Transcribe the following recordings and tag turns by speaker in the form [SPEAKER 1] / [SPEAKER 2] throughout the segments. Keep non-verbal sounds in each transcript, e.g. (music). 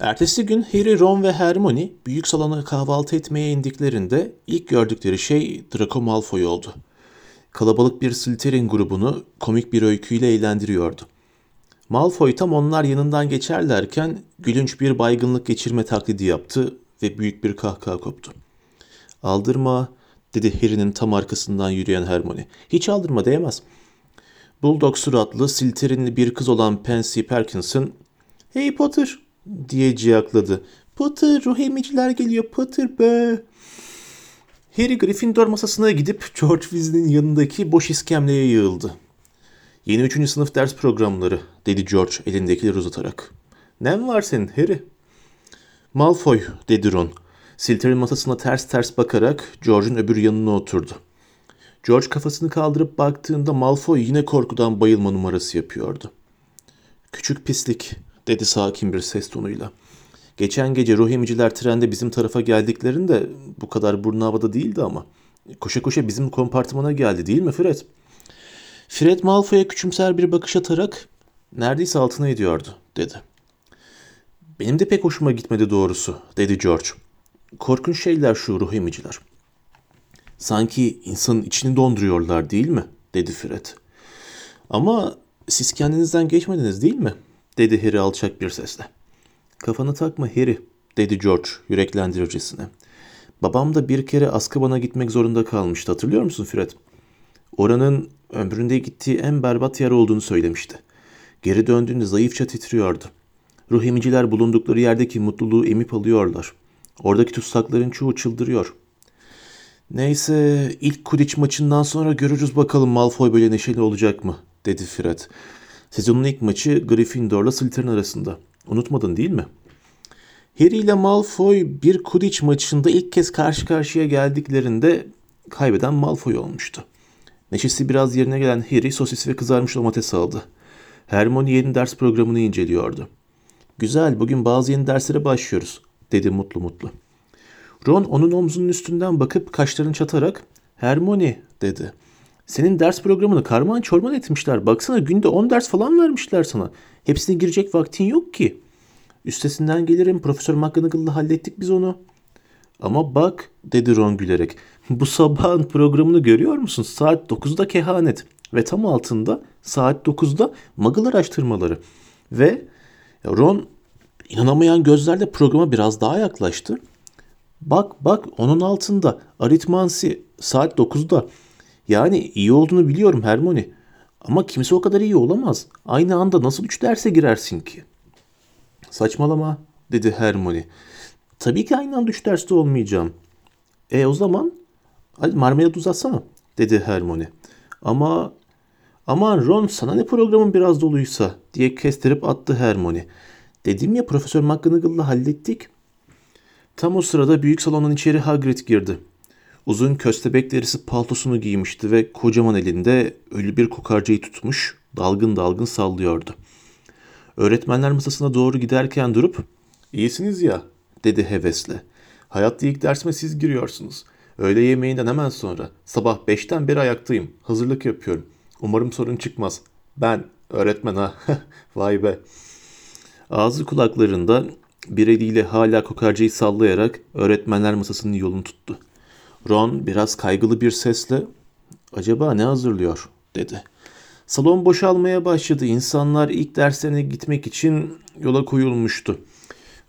[SPEAKER 1] Ertesi gün Harry, Ron ve Hermione büyük salona kahvaltı etmeye indiklerinde ilk gördükleri şey Draco Malfoy oldu. Kalabalık bir Slytherin grubunu komik bir öyküyle eğlendiriyordu. Malfoy tam onlar yanından geçerlerken gülünç bir baygınlık geçirme taklidi yaptı ve büyük bir kahkaha koptu. Aldırma dedi Harry'nin tam arkasından yürüyen Hermione. Hiç aldırma değmez. Bulldog suratlı Slytherinli bir kız olan Pansy Perkinson Hey Potter diye ciyakladı. Potter ruh emiciler geliyor Potter be. Harry Gryffindor masasına gidip George Weasley'nin yanındaki boş iskemleye yığıldı. Yeni üçüncü sınıf ders programları dedi George elindekileri uzatarak. Nem var senin Harry? Malfoy dedi Ron. Slytherin masasına ters ters bakarak George'un öbür yanına oturdu. George kafasını kaldırıp baktığında Malfoy yine korkudan bayılma numarası yapıyordu. Küçük pislik dedi sakin bir ses tonuyla. Geçen gece ruh emiciler trende bizim tarafa geldiklerinde bu kadar burnu havada değildi ama. Koşa koşa bizim kompartımana geldi değil mi Fred? Fred Malfoy'a küçümser bir bakış atarak neredeyse altına ediyordu dedi. Benim de pek hoşuma gitmedi doğrusu dedi George. Korkunç şeyler şu ruh emiciler. Sanki insanın içini donduruyorlar değil mi? dedi Fred. Ama siz kendinizden geçmediniz değil mi? Dedi Harry alçak bir sesle. Kafanı takma Harry, dedi George yüreklendiricesine. Babam da bir kere Azkaban'a gitmek zorunda kalmıştı hatırlıyor musun Fred? Oranın ömründe gittiği en berbat yer olduğunu söylemişti. Geri döndüğünde zayıfça titriyordu. Ruh emiciler bulundukları yerdeki mutluluğu emip alıyorlar. Oradaki tutsakların çoğu çıldırıyor. Neyse ilk Quidditch maçından sonra görürüz bakalım Malfoy böyle neşeli olacak mı? dedi Fred. Sezonun ilk maçı Gryffindor'la Slytherin arasında. Unutmadın değil mi? Harry ile Malfoy bir Quidditch maçında ilk kez karşı karşıya geldiklerinde kaybeden Malfoy olmuştu. Neşesi biraz yerine gelen Harry sosis ve kızarmış domates aldı. Hermione yeni ders programını inceliyordu. Güzel, bugün bazı yeni derslere başlıyoruz, dedi mutlu mutlu. Ron onun omzunun üstünden bakıp kaşlarını çatarak, Hermione, dedi. Senin ders programını karman çorman etmişler. Baksana günde 10 ders falan vermişler sana. Hepsine girecek vaktin yok ki. Üstesinden gelirim. Profesör McGonagall'la hallettik biz onu. Ama bak dedi Ron gülerek. Bu sabahın programını görüyor musun? Saat 9'da kehanet. Ve tam altında saat 9'da Muggle araştırmaları. Ve Ron inanamayan gözlerle programa biraz daha yaklaştı. Bak bak onun altında aritmansi saat 9'da. Yani iyi olduğunu biliyorum Hermione. Ama kimse o kadar iyi olamaz. Aynı anda nasıl üç derse girersin ki? Saçmalama dedi Hermione. Tabii ki aynı anda üç derste olmayacağım. E o zaman marmelat uzatsana dedi Hermione. Ama aman Ron sana ne programın biraz doluysa diye kestirip attı Hermione. Dedim ya Profesör McGonagall'la hallettik. Tam o sırada büyük salonun içeri Hagrid girdi. Uzun köstebek derisi paltosunu giymişti ve kocaman elinde ölü bir kokarcayı tutmuş dalgın dalgın sallıyordu. Öğretmenler masasına doğru giderken durup ''İyisiniz ya'' dedi hevesle. ''Hayatta ilk dersime siz giriyorsunuz. Öğle yemeğinden hemen sonra. Sabah beşten beri ayaktayım. Hazırlık yapıyorum. Umarım sorun çıkmaz. Ben öğretmen ha. Vay be.'' Ağzı kulaklarında bir eliyle hala kokarcayı sallayarak öğretmenler masasının yolunu tuttu. Ron biraz kaygılı bir sesle acaba ne hazırlıyor dedi. Salon boşalmaya başladı. İnsanlar ilk derslerine gitmek için yola koyulmuştu.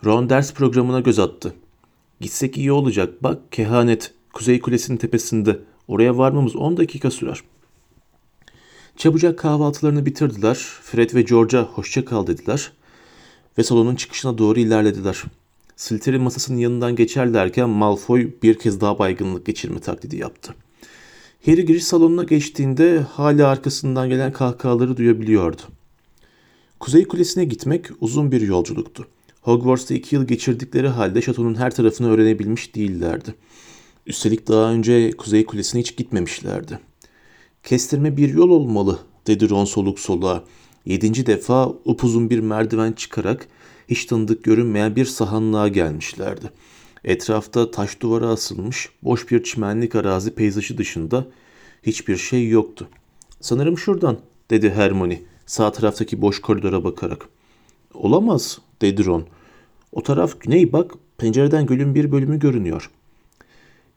[SPEAKER 1] Ron ders programına göz attı. Gitsek iyi olacak. Bak kehanet. Kuzey Kulesi'nin tepesinde. Oraya varmamız 10 dakika sürer. Çabucak kahvaltılarını bitirdiler. Fred ve George'a hoşça kal dediler. Ve salonun çıkışına doğru ilerlediler. Slytherin masasının yanından geçerlerken Malfoy bir kez daha baygınlık geçirme taklidi yaptı. Harry giriş salonuna geçtiğinde hala arkasından gelen kahkahaları duyabiliyordu. Kuzey Kulesi'ne gitmek uzun bir yolculuktu. Hogwarts'ta iki yıl geçirdikleri halde şatonun her tarafını öğrenebilmiş değillerdi. Üstelik daha önce Kuzey Kulesi'ne hiç gitmemişlerdi. Kestirme bir yol olmalı dedi Ron soluk soluğa. Yedinci defa upuzun bir merdiven çıkarak hiç tanıdık görünmeyen bir sahanlığa gelmişlerdi. Etrafta taş duvara asılmış boş bir çimenlik arazi peyzajı dışında hiçbir şey yoktu. Sanırım şuradan dedi Hermione sağ taraftaki boş koridora bakarak. Olamaz dedi Ron. O taraf güney bak, pencereden gölün bir bölümü görünüyor.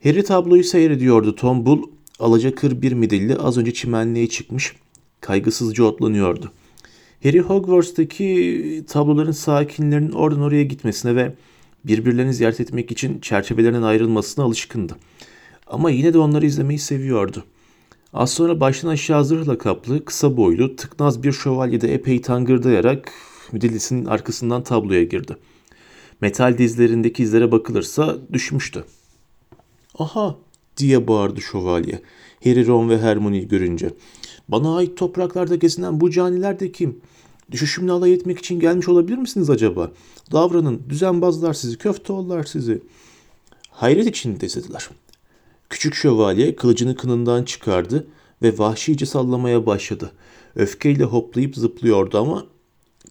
[SPEAKER 1] Harry tabloyu seyrediyordu. Tombul, alacakır bir midilli az önce çimenliğe çıkmış, kaygısızca otlanıyordu. Harry Hogwarts'taki tabloların sakinlerinin oradan oraya gitmesine ve birbirlerini ziyaret etmek için çerçevelerinin ayrılmasına alışkındı. Ama yine de onları izlemeyi seviyordu. Az sonra baştan aşağı zırhla kaplı, kısa boylu, tıknaz bir şövalye de epey tangırdayarak müdillisinin arkasından tabloya girdi. Metal dizlerindeki izlere bakılırsa düşmüştü. Aha diye bağırdı şövalye. Harry, Ron ve Hermione'yi görünce. Bana ait topraklarda gezinen bu caniler de kim? Düşüşümle alay etmek için gelmiş olabilir misiniz acaba? Davranın, düzenbazlar sizi, köfteoğullar sizi. Hayret içinde dediler. Küçük şövalye kılıcını kınından çıkardı ve vahşice sallamaya başladı. Öfkeyle hoplayıp zıplıyordu ama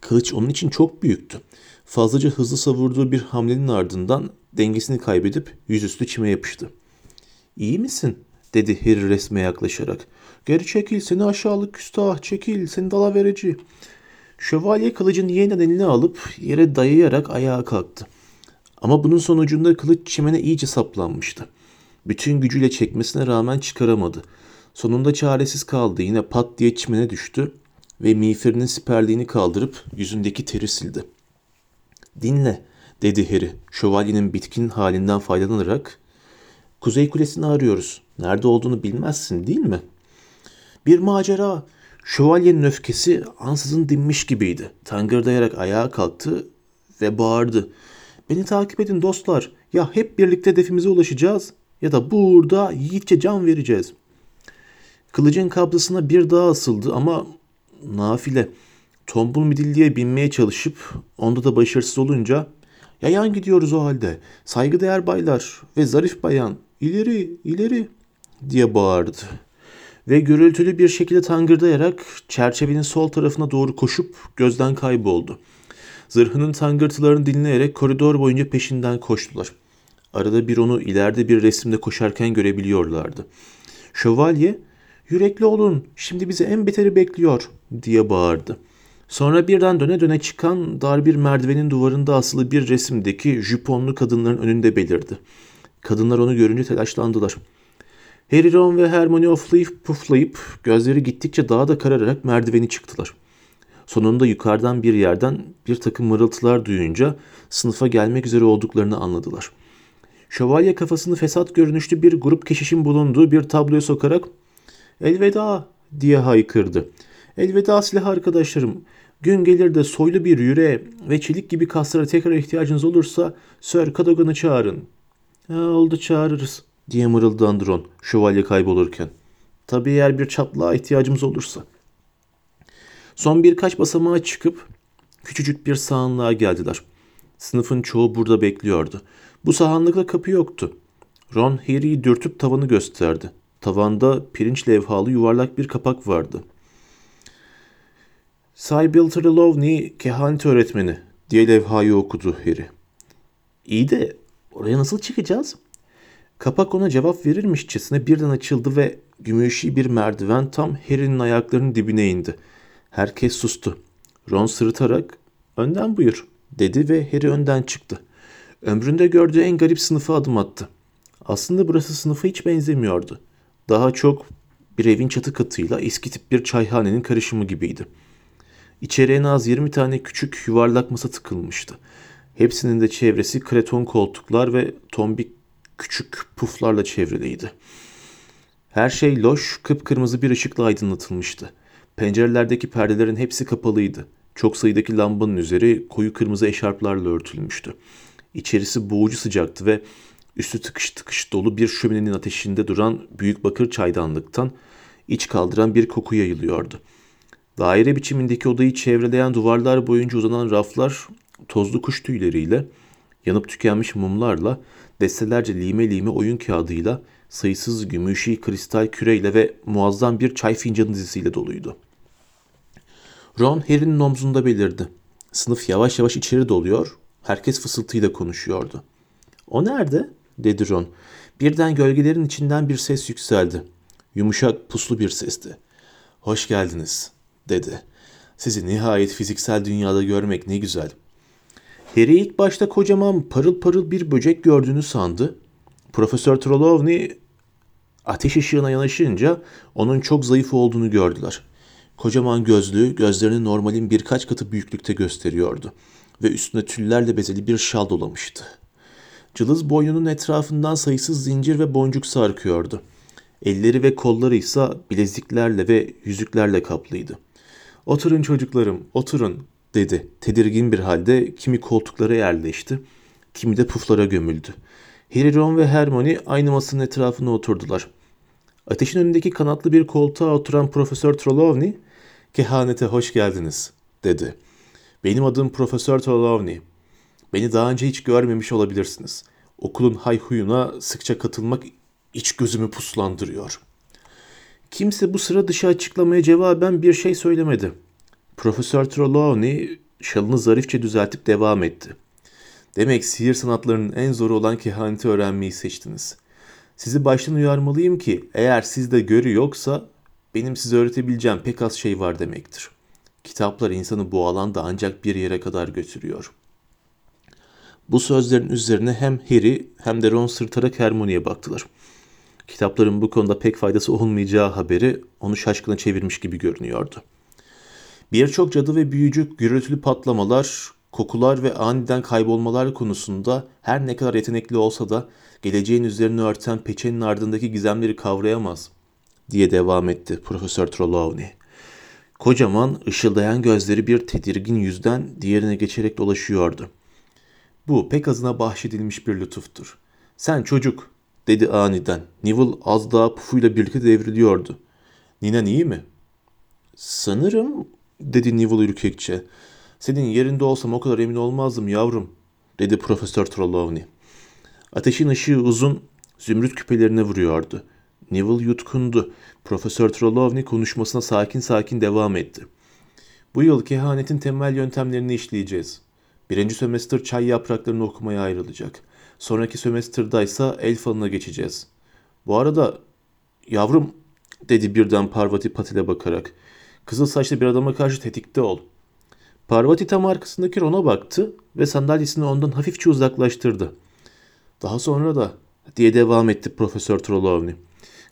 [SPEAKER 1] kılıç onun için çok büyüktü. Fazlaca hızlı savurduğu bir hamlenin ardından dengesini kaybedip yüzüstü çime yapıştı. İyi misin? dedi Harry resme yaklaşarak. Geri çekil seni aşağılık küstah çekil seni dala verici. Şövalye kılıcını yeniden eline alıp yere dayayarak ayağa kalktı. Ama bunun sonucunda kılıç çimene iyice saplanmıştı. Bütün gücüyle çekmesine rağmen çıkaramadı. Sonunda çaresiz kaldı. Yine pat diye çimene düştü ve miğferinin siperliğini kaldırıp yüzündeki teri sildi. Dinle, dedi Harry, şövalyenin bitkin halinden faydalanarak. Kuzey Kulesi'ni arıyoruz. Nerede olduğunu bilmezsin değil mi? Bir macera. Şövalyenin öfkesi ansızın dinmiş gibiydi. Tangırdayarak ayağa kalktı ve bağırdı. Beni takip edin dostlar. Ya hep birlikte hedefimize ulaşacağız ya da burada yiğitçe can vereceğiz. Kılıcın kablosuna bir daha asıldı ama nafile. Tombul midilliye binmeye çalışıp onda da başarısız olunca yayan gidiyoruz o halde. Saygıdeğer baylar ve zarif bayan ileri ileri diye bağırdı. Ve gürültülü bir şekilde tangırdayarak çerçevenin sol tarafına doğru koşup gözden kayboldu. Zırhının tangırtılarını dinleyerek koridor boyunca peşinden koştular. Arada bir onu ileride bir resimde koşarken görebiliyorlardı. Şövalye, yürekli olun şimdi bizi en beteri bekliyor diye bağırdı. Sonra birden döne döne çıkan dar bir merdivenin duvarında asılı bir resimdeki jüponlu kadınların önünde belirdi. Kadınlar onu görünce telaşlandılar. Harry, Ron ve Hermione oflayıp puflayıp gözleri gittikçe daha da karararak merdiveni çıktılar. Sonunda yukarıdan bir yerden bir takım mırıltılar duyunca sınıfa gelmek üzere olduklarını anladılar. Şövalye kafasını fesat görünüşlü bir grup keşişin bulunduğu bir tabloya sokarak ''Elveda!'' diye haykırdı. ''Elveda silah arkadaşlarım. Gün gelir de soylu bir yüreğe ve çelik gibi kaslara tekrar ihtiyacınız olursa Sir Cadogan'ı çağırın.'' Ha, ''Oldu çağırırız.'' Diye mırıldandı Andron şövalye kaybolurken. ''Tabii eğer bir çatlağa ihtiyacımız olursa.'' Son birkaç basamağa çıkıp küçücük bir sağanlığa geldiler. Sınıfın çoğu burada bekliyordu. Bu sahanlıkta kapı yoktu. Ron Harry'i dürtüp tavanı gösterdi. Tavanda pirinç levhalı yuvarlak bir kapak vardı. Sybil Trelawney kehanet öğretmeni diye levhayı okudu Harry. İyi de oraya nasıl çıkacağız? Kapak ona cevap verirmişçesine birden açıldı ve gümüşi bir merdiven tam Harry'nin ayaklarının dibine indi. Herkes sustu. Ron sırıtarak önden buyur dedi ve Harry önden çıktı. Ömründe gördüğü en garip sınıfa adım attı. Aslında burası sınıfa hiç benzemiyordu. Daha çok bir evin çatı katıyla eski tip bir çayhanenin karışımı gibiydi. İçeri en az 20 tane küçük yuvarlak masa tıkılmıştı. Hepsinin de çevresi kreton koltuklar ve tombik küçük puflarla çevriliydi. Her şey loş, kıpkırmızı bir ışıkla aydınlatılmıştı. Pencerelerdeki perdelerin hepsi kapalıydı. Çok sayıdaki lambanın üzeri koyu kırmızı eşarplarla örtülmüştü. İçerisi boğucu sıcaktı ve üstü tıkış tıkış dolu bir şöminenin ateşinde duran büyük bakır çaydanlıktan iç kaldıran bir koku yayılıyordu. Daire biçimindeki odayı çevreleyen duvarlar boyunca uzanan raflar tozlu kuş tüyleriyle, yanıp tükenmiş mumlarla, destelerce lime lime oyun kağıdıyla, sayısız gümüşi kristal küreyle ve muazzam bir çay fincanı dizisiyle doluydu. Ron Harry'nin omzunda belirdi. Sınıf yavaş yavaş içeri doluyor, herkes fısıltıyla konuşuyordu. O nerede? dedi Ron. Birden gölgelerin içinden bir ses yükseldi. Yumuşak, puslu bir sesti. Hoş geldiniz, dedi. Sizi nihayet fiziksel dünyada görmek ne güzel. Harry ilk başta kocaman parıl parıl bir böcek gördüğünü sandı. Profesör Trelawney ateş ışığına yanaşınca onun çok zayıf olduğunu gördüler. Kocaman gözlüğü gözlerini normalin birkaç katı büyüklükte gösteriyordu ve üstüne tüllerle bezeli bir şal dolamıştı. Cılız boynunun etrafından sayısız zincir ve boncuk sarkıyordu. Elleri ve kolları ise bileziklerle ve yüzüklerle kaplıydı. Oturun çocuklarım, oturun dedi. Tedirgin bir halde kimi koltuklara yerleşti, kimi de puflara gömüldü. Harry, Ron ve Hermione aynı masanın etrafına oturdular. Ateşin önündeki kanatlı bir koltuğa oturan Profesör Trelawney, "Kehanete hoş geldiniz." dedi. "Benim adım Profesör Trelawney. Beni daha önce hiç görmemiş olabilirsiniz. Okulun hayhuyuna sıkça katılmak iç gözümü puslandırıyor." Kimse bu sıra dışı açıklamaya cevaben bir şey söylemedi. Profesör Trelawney şalını zarifçe düzeltip devam etti. Demek sihir sanatlarının en zoru olan kehaneti öğrenmeyi seçtiniz. Sizi baştan uyarmalıyım ki eğer sizde görü yoksa benim size öğretebileceğim pek az şey var demektir. Kitaplar insanı bu alanda ancak bir yere kadar götürüyor. Bu sözlerin üzerine hem Harry hem de Ron sırtarak Hermione'ye baktılar. Kitapların bu konuda pek faydası olmayacağı haberi onu şaşkına çevirmiş gibi görünüyordu. Birçok cadı ve büyücü gürültülü patlamalar, kokular ve aniden kaybolmalar konusunda her ne kadar yetenekli olsa da geleceğin üzerine örten peçenin ardındaki gizemleri kavrayamaz diye devam etti Profesör Trelawney. Kocaman, ışıldayan gözleri bir tedirgin yüzden diğerine geçerek dolaşıyordu. Bu pek azına bahşedilmiş bir lütuftur. Sen çocuk, dedi aniden. Neville az daha pufuyla birlikte devriliyordu. Ninen iyi mi? Sanırım, dedi Neville ürkekçe. Senin yerinde olsam o kadar emin olmazdım yavrum, dedi Profesör Trelawney. Ateşin ışığı uzun, zümrüt küpelerine vuruyordu. Neville yutkundu. Profesör Trelawney konuşmasına sakin sakin devam etti. Bu yıl kehanetin temel yöntemlerini işleyeceğiz. Birinci sömestr çay yapraklarını okumaya ayrılacak. Sonraki sömestrda ise el falına geçeceğiz. Bu arada yavrum dedi birden Parvati Patil'e bakarak. Kızıl saçlı bir adama karşı tetikte ol. Parvati tam arkasındaki Ron'a baktı ve sandalyesini ondan hafifçe uzaklaştırdı. Daha sonra da diye devam etti Profesör Trelawney.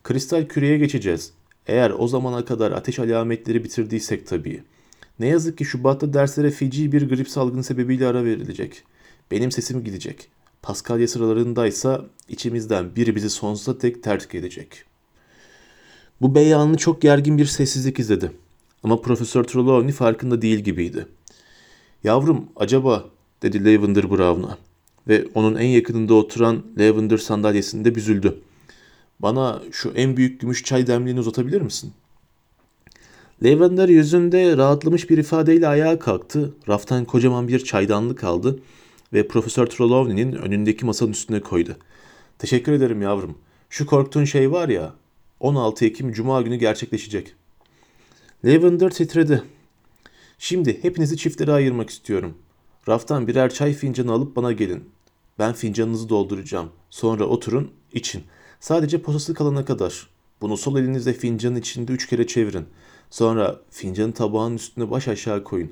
[SPEAKER 1] Kristal küreye geçeceğiz. Eğer o zamana kadar ateş alametleri bitirdiysek tabii. Ne yazık ki Şubat'ta derslere feci bir grip salgını sebebiyle ara verilecek. Benim sesim gidecek. Paskalya sıralarındaysa içimizden biri bizi sonsuza tek terk edecek. Bu beyanını çok gergin bir sessizlik izledi. Ama Profesör Trelawney farkında değil gibiydi. Yavrum acaba dedi Lavender Brown'a ve onun en yakınında oturan Lavender sandalyesinde büzüldü. Bana şu en büyük gümüş çay demliğini uzatabilir misin? Lavender yüzünde rahatlamış bir ifadeyle ayağa kalktı. Raftan kocaman bir çaydanlık aldı ve Profesör Trelawney'nin önündeki masanın üstüne koydu. Teşekkür ederim yavrum. Şu korktuğun şey var ya, 16 Ekim Cuma günü gerçekleşecek. Lavender titredi. Şimdi hepinizi çiftlere ayırmak istiyorum. Raftan birer çay fincanı alıp bana gelin. Ben fincanınızı dolduracağım. Sonra oturun, için. Sadece posası kalana kadar. Bunu sol elinizle fincanın içinde üç kere çevirin. Sonra fincanı tabağın üstüne baş aşağı koyun.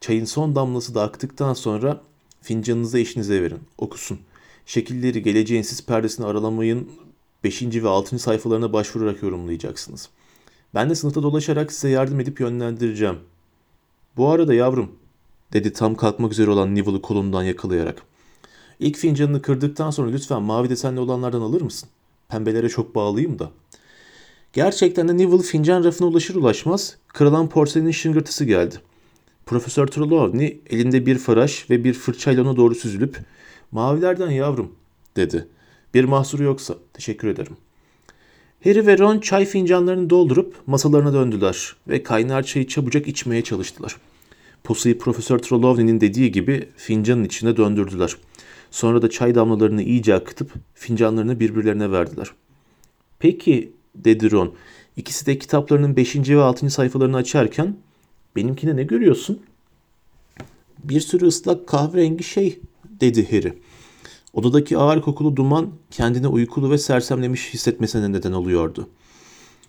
[SPEAKER 1] Çayın son damlası da aktıktan sonra fincanınızı eşinize verin. Okusun. Şekilleri geleceğin siz perdesini aralamayın 5. ve 6. sayfalarına başvurarak yorumlayacaksınız. Ben de sınıfta dolaşarak size yardım edip yönlendireceğim. Bu arada yavrum, dedi tam kalkmak üzere olan Neville'ı kolundan yakalayarak. İlk fincanını kırdıktan sonra lütfen mavi desenli olanlardan alır mısın? Pembelere çok bağlıyım da. Gerçekten de Neville fincan rafına ulaşır ulaşmaz kırılan porselenin şıngırtısı geldi. Profesör Trelawney elinde bir faraş ve bir fırçayla ona doğru süzülüp ''Mavilerden yavrum'' dedi. ''Bir mahsuru yoksa teşekkür ederim.'' Harry ve Ron çay fincanlarını doldurup masalarına döndüler ve kaynar çayı çabucak içmeye çalıştılar. Posayı Profesör Trelawney'nin dediği gibi fincanın içine döndürdüler. Sonra da çay damlalarını iyice akıtıp fincanlarını birbirlerine verdiler. Peki dedi Ron. İkisi de kitaplarının 5. ve 6. sayfalarını açarken benimkine ne görüyorsun? Bir sürü ıslak kahverengi şey dedi Harry. Odadaki ağır kokulu duman kendini uykulu ve sersemlemiş hissetmesine neden oluyordu.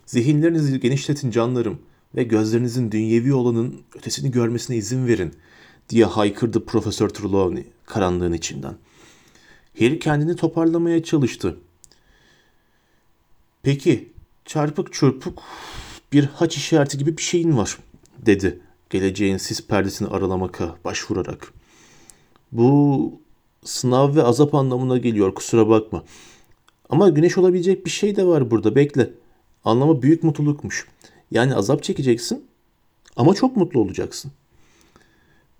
[SPEAKER 1] Zihinlerinizi genişletin canlarım ve gözlerinizin dünyevi olanın ötesini görmesine izin verin. diye haykırdı Profesör Trelawney karanlığın içinden. Harry kendini toparlamaya çalıştı. Peki, çarpık çırpık bir haç işareti gibi bir şeyin var, dedi geleceğin sis perdesini aralamaka başvurarak. Bu sınav ve azap anlamına geliyor, kusura bakma. Ama güneş olabilecek bir şey de var burada, bekle. Anlamı büyük mutlulukmuş. Yani azap çekeceksin ama çok mutlu olacaksın.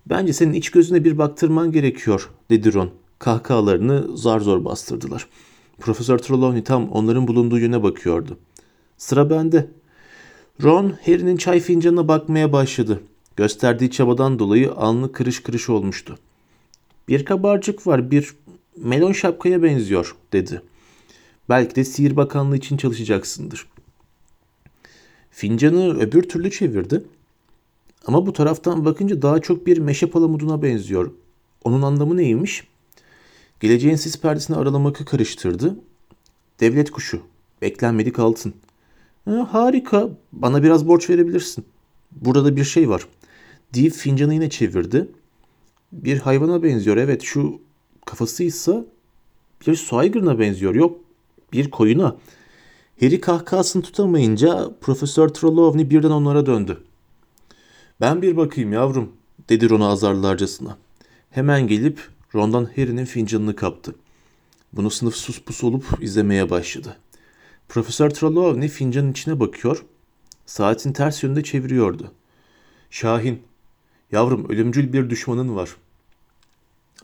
[SPEAKER 1] Bence senin iç gözüne bir baktırman gerekiyor, dedi Ron. Kahkahalarını zar zor bastırdılar. Profesör Trelawney tam onların bulunduğu yöne bakıyordu. Sıra bende. Ron, Harry'nin çay fincanına bakmaya başladı. Gösterdiği çabadan dolayı alnı kırış kırış olmuştu. Bir kabarcık var, bir melon şapkaya benziyor, dedi. Belki de sihir bakanlığı için çalışacaksındır. Fincanı öbür türlü çevirdi. Ama bu taraftan bakınca daha çok bir meşe palamuduna benziyor. Onun anlamı neymiş? Geleceğin sis perdesini aralamakı karıştırdı. Devlet kuşu. Beklenmedik altın. Ha, harika. Bana biraz borç verebilirsin. Burada bir şey var. Deyip fincanı yine çevirdi. Bir hayvana benziyor. Evet şu kafası ise bir su aygırına benziyor. Yok bir koyuna. Harry kahkahasını tutamayınca Profesör Trelawney birden onlara döndü. Ben bir bakayım yavrum dedi Ron'a azarlarcasına. Hemen gelip Ron'dan Harry'nin fincanını kaptı. Bunu sınıf sus pus olup izlemeye başladı. Profesör Trelawney fincanın içine bakıyor, saatin ters yönünde çeviriyordu. Şahin, yavrum ölümcül bir düşmanın var.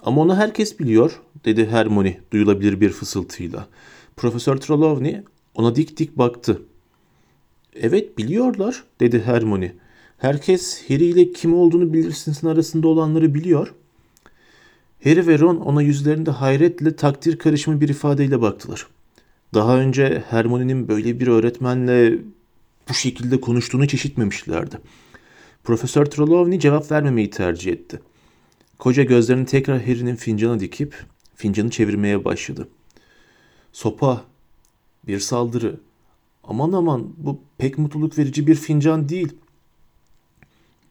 [SPEAKER 1] Ama onu herkes biliyor, dedi Hermione duyulabilir bir fısıltıyla. Profesör Trelawney ona dik dik baktı. Evet biliyorlar, dedi Hermione. Herkes Harry ile kim olduğunu bilirsinsin arasında olanları biliyor. Harry ve Ron ona yüzlerinde hayretle takdir karışımı bir ifadeyle baktılar. Daha önce Hermione'nin böyle bir öğretmenle bu şekilde konuştuğunu hiç işitmemişlerdi. Profesör Trelawney cevap vermemeyi tercih etti. Koca gözlerini tekrar Harry'nin fincana dikip fincanı çevirmeye başladı. Sopa, bir saldırı. Aman aman bu pek mutluluk verici bir fincan değil.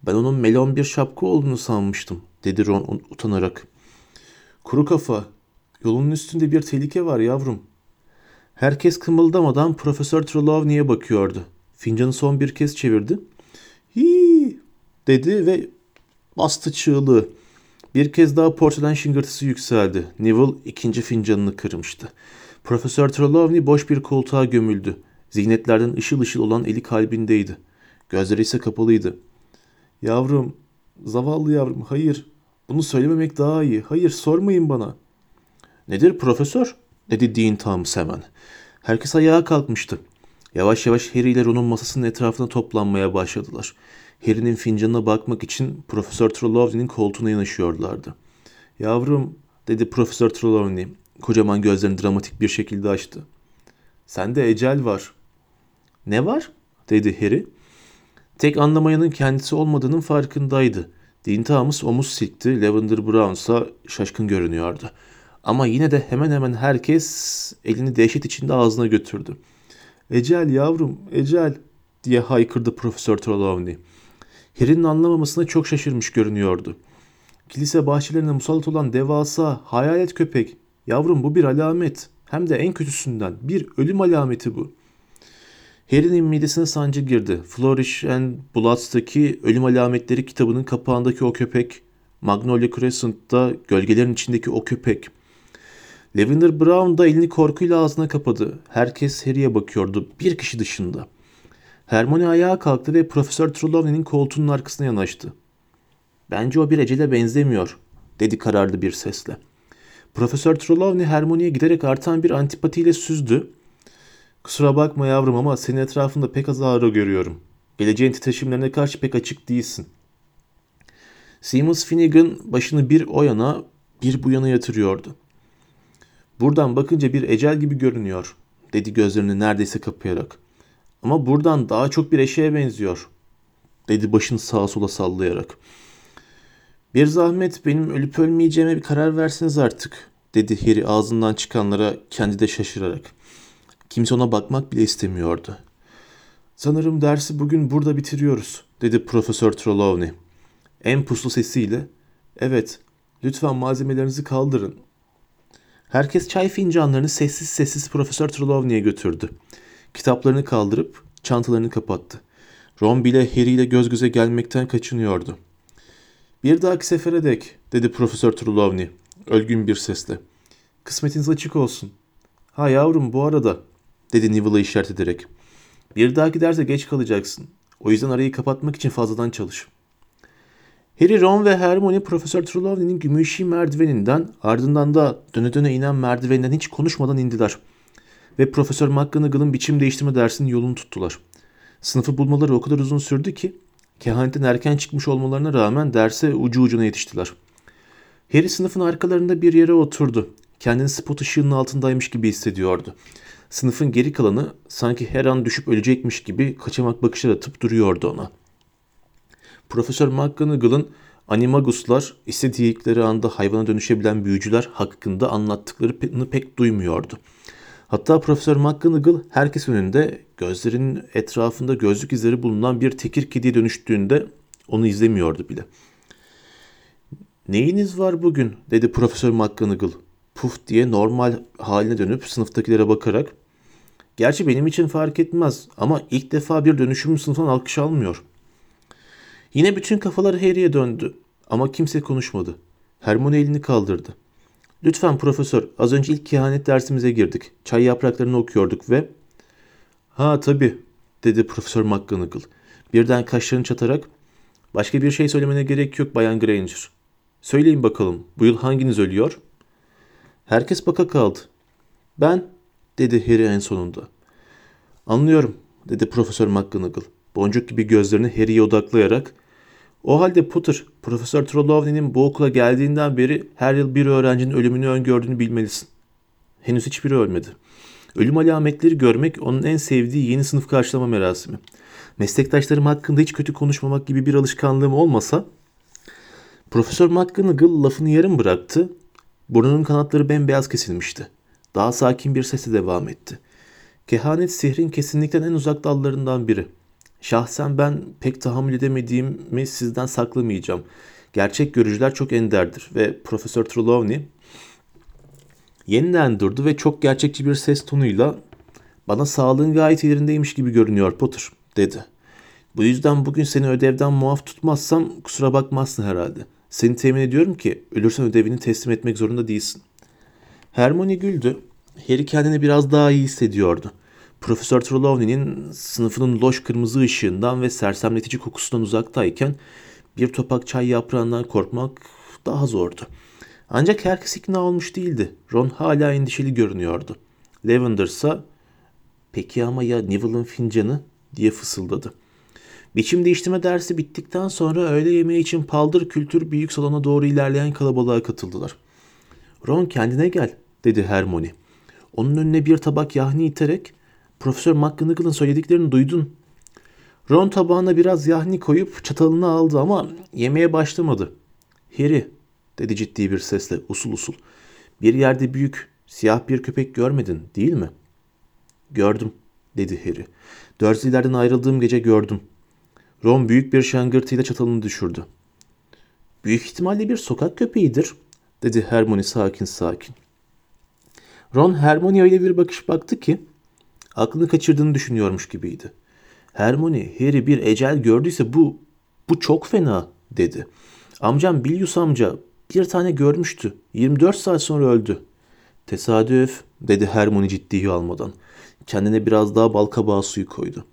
[SPEAKER 1] Ben onun melon bir şapka olduğunu sanmıştım, dedi Ron utanarak. Kuru kafa, yolunun üstünde bir tehlike var yavrum. Herkes kımıldamadan Profesör Trelawney'e bakıyordu. Fincanı son bir kez çevirdi. Hii dedi ve bastı çığlığı. Bir kez daha porselen şıngırtısı yükseldi. Neville ikinci fincanını kırmıştı. Profesör Trelawney boş bir koltuğa gömüldü. Zihnetlerden ışıl ışıl olan eli kalbindeydi. Gözleri ise kapalıydı. Yavrum, zavallı yavrum, hayır. Bunu söylememek daha iyi. Hayır, sormayın bana. Nedir profesör? dedi Dean Thomas hemen. Herkes ayağa kalkmıştı. Yavaş yavaş Harry ile Ron'un masasının etrafına toplanmaya başladılar. Harry'nin fincanına bakmak için Profesör Trelawney'nin koltuğuna yanaşıyorlardı. Yavrum, dedi Profesör Trelawney, kocaman gözlerini dramatik bir şekilde açtı. Sende ecel var. Ne var? dedi Harry. Tek anlamayanın kendisi olmadığının farkındaydı. Dean Thomas omuz silkti, Lavender Brown ise şaşkın görünüyordu. Ama yine de hemen hemen herkes elini dehşet içinde ağzına götürdü. Ecel yavrum, ecel diye haykırdı Profesör Trelawney. Harry'nin anlamamasına çok şaşırmış görünüyordu. Kilise bahçelerine musallat olan devasa hayalet köpek. Yavrum bu bir alamet. Hem de en kötüsünden. Bir ölüm alameti bu. Harry'nin midesine sancı girdi. Flourish and Bloods'taki Ölüm Alametleri kitabının kapağındaki o köpek. Magnolia Crescent'ta gölgelerin içindeki o köpek. Lavender Brown da elini korkuyla ağzına kapadı. Herkes Harry'e bakıyordu. Bir kişi dışında. Hermione ayağa kalktı ve Profesör Trelawney'nin koltuğunun arkasına yanaştı. Bence o bir ecele benzemiyor, dedi kararlı bir sesle. Profesör Trelawney Hermione'ye giderek artan bir antipatiyle süzdü. Kusura bakma yavrum ama senin etrafında pek az ağrı görüyorum. Geleceğin titreşimlerine karşı pek açık değilsin. Seamus Finnegan başını bir o yana bir bu yana yatırıyordu. Buradan bakınca bir ecel gibi görünüyor, dedi gözlerini neredeyse kapayarak. Ama buradan daha çok bir eşeğe benziyor, dedi başını sağa sola sallayarak. Bir zahmet benim ölüp ölmeyeceğime bir karar verseniz artık, dedi Harry ağzından çıkanlara kendi de şaşırarak. Kimse ona bakmak bile istemiyordu. Sanırım dersi bugün burada bitiriyoruz, dedi Profesör Trelawney. En puslu sesiyle, Evet, lütfen malzemelerinizi kaldırın. Herkes çay fincanlarını sessiz sessiz Profesör Trelawney'e götürdü. Kitaplarını kaldırıp çantalarını kapattı. Ron bile Harry ile göz göze gelmekten kaçınıyordu. Bir dahaki sefere dek, dedi Profesör Trelawney, ölgün bir sesle. Kısmetiniz açık olsun. Ha yavrum bu arada, dedi Neville'a işaret ederek. Bir dahaki derse geç kalacaksın. O yüzden arayı kapatmak için fazladan çalış. Harry, Ron ve Hermione Profesör Trelawney'nin gümüşi merdiveninden ardından da döne döne inen merdiveninden hiç konuşmadan indiler. Ve Profesör McGonagall'ın biçim değiştirme dersinin yolunu tuttular. Sınıfı bulmaları o kadar uzun sürdü ki kehanetten erken çıkmış olmalarına rağmen derse ucu ucuna yetiştiler. Harry sınıfın arkalarında bir yere oturdu. Kendini spot ışığının altındaymış gibi hissediyordu. Sınıfın geri kalanı sanki her an düşüp ölecekmiş gibi kaçamak bakışlar atıp duruyordu ona. Profesör McGonagall'ın animaguslar istedikleri anda hayvana dönüşebilen büyücüler hakkında anlattıklarını pek duymuyordu. Hatta Profesör McGonagall herkes önünde gözlerinin etrafında gözlük izleri bulunan bir tekir kediye dönüştüğünde onu izlemiyordu bile. Neyiniz var bugün dedi Profesör McGonagall puf diye normal haline dönüp sınıftakilere bakarak Gerçi benim için fark etmez ama ilk defa bir dönüşüm sınıftan alkış almıyor. Yine bütün kafalar Harry'e döndü ama kimse konuşmadı. Hermione elini kaldırdı. Lütfen profesör az önce ilk kehanet dersimize girdik. Çay yapraklarını okuyorduk ve... Ha tabii dedi Profesör McGonagall. Birden kaşlarını çatarak başka bir şey söylemene gerek yok Bayan Granger. Söyleyin bakalım bu yıl hanginiz ölüyor? Herkes baka kaldı. Ben, dedi Harry en sonunda. Anlıyorum, dedi Profesör McGonagall. Boncuk gibi gözlerini Harry'e odaklayarak. O halde Potter, Profesör Trelawney'nin bu okula geldiğinden beri her yıl bir öğrencinin ölümünü öngördüğünü bilmelisin. Henüz hiçbiri ölmedi. Ölüm alametleri görmek onun en sevdiği yeni sınıf karşılama merasimi. Meslektaşlarım hakkında hiç kötü konuşmamak gibi bir alışkanlığım olmasa Profesör McGonagall lafını yarım bıraktı Burnunun kanatları bembeyaz kesilmişti. Daha sakin bir sesle devam etti. Kehanet sihrin kesinlikle en uzak dallarından biri. Şahsen ben pek tahammül edemediğimi sizden saklamayacağım. Gerçek görücüler çok enderdir ve Profesör Trelawney yeniden durdu ve çok gerçekçi bir ses tonuyla bana sağlığın gayet yerindeymiş gibi görünüyor Potter dedi. Bu yüzden bugün seni ödevden muaf tutmazsam kusura bakmazsın herhalde. Seni temin ediyorum ki ölürsen ödevini teslim etmek zorunda değilsin. Hermione güldü. Harry kendini biraz daha iyi hissediyordu. Profesör Trelawney'nin sınıfının loş kırmızı ışığından ve sersemletici kokusundan uzaktayken bir topak çay yaprağından korkmak daha zordu. Ancak herkes ikna olmuş değildi. Ron hala endişeli görünüyordu. Lavender ise peki ama ya Neville'ın fincanı diye fısıldadı. Biçim değiştirme dersi bittikten sonra öğle yemeği için paldır kültür büyük salona doğru ilerleyen kalabalığa katıldılar. Ron kendine gel dedi Hermione. Onun önüne bir tabak yahni iterek Profesör McGonagall'ın söylediklerini duydun. Ron tabağına biraz yahni koyup çatalını aldı ama yemeye başlamadı. Harry dedi ciddi bir sesle usul usul. Bir yerde büyük siyah bir köpek görmedin değil mi? Gördüm dedi Harry. Dursley'lerden ayrıldığım gece gördüm. Ron büyük bir şangırtıyla çatalını düşürdü. Büyük ihtimalle bir sokak köpeğidir, dedi Hermione sakin sakin. Ron Hermione öyle bir bakış baktı ki aklını kaçırdığını düşünüyormuş gibiydi. Hermione, Harry bir ecel gördüyse bu, bu çok fena dedi. Amcam Bilius amca bir tane görmüştü. 24 saat sonra öldü. Tesadüf dedi Hermione ciddiyi almadan. Kendine biraz daha bal kabağı suyu koydu.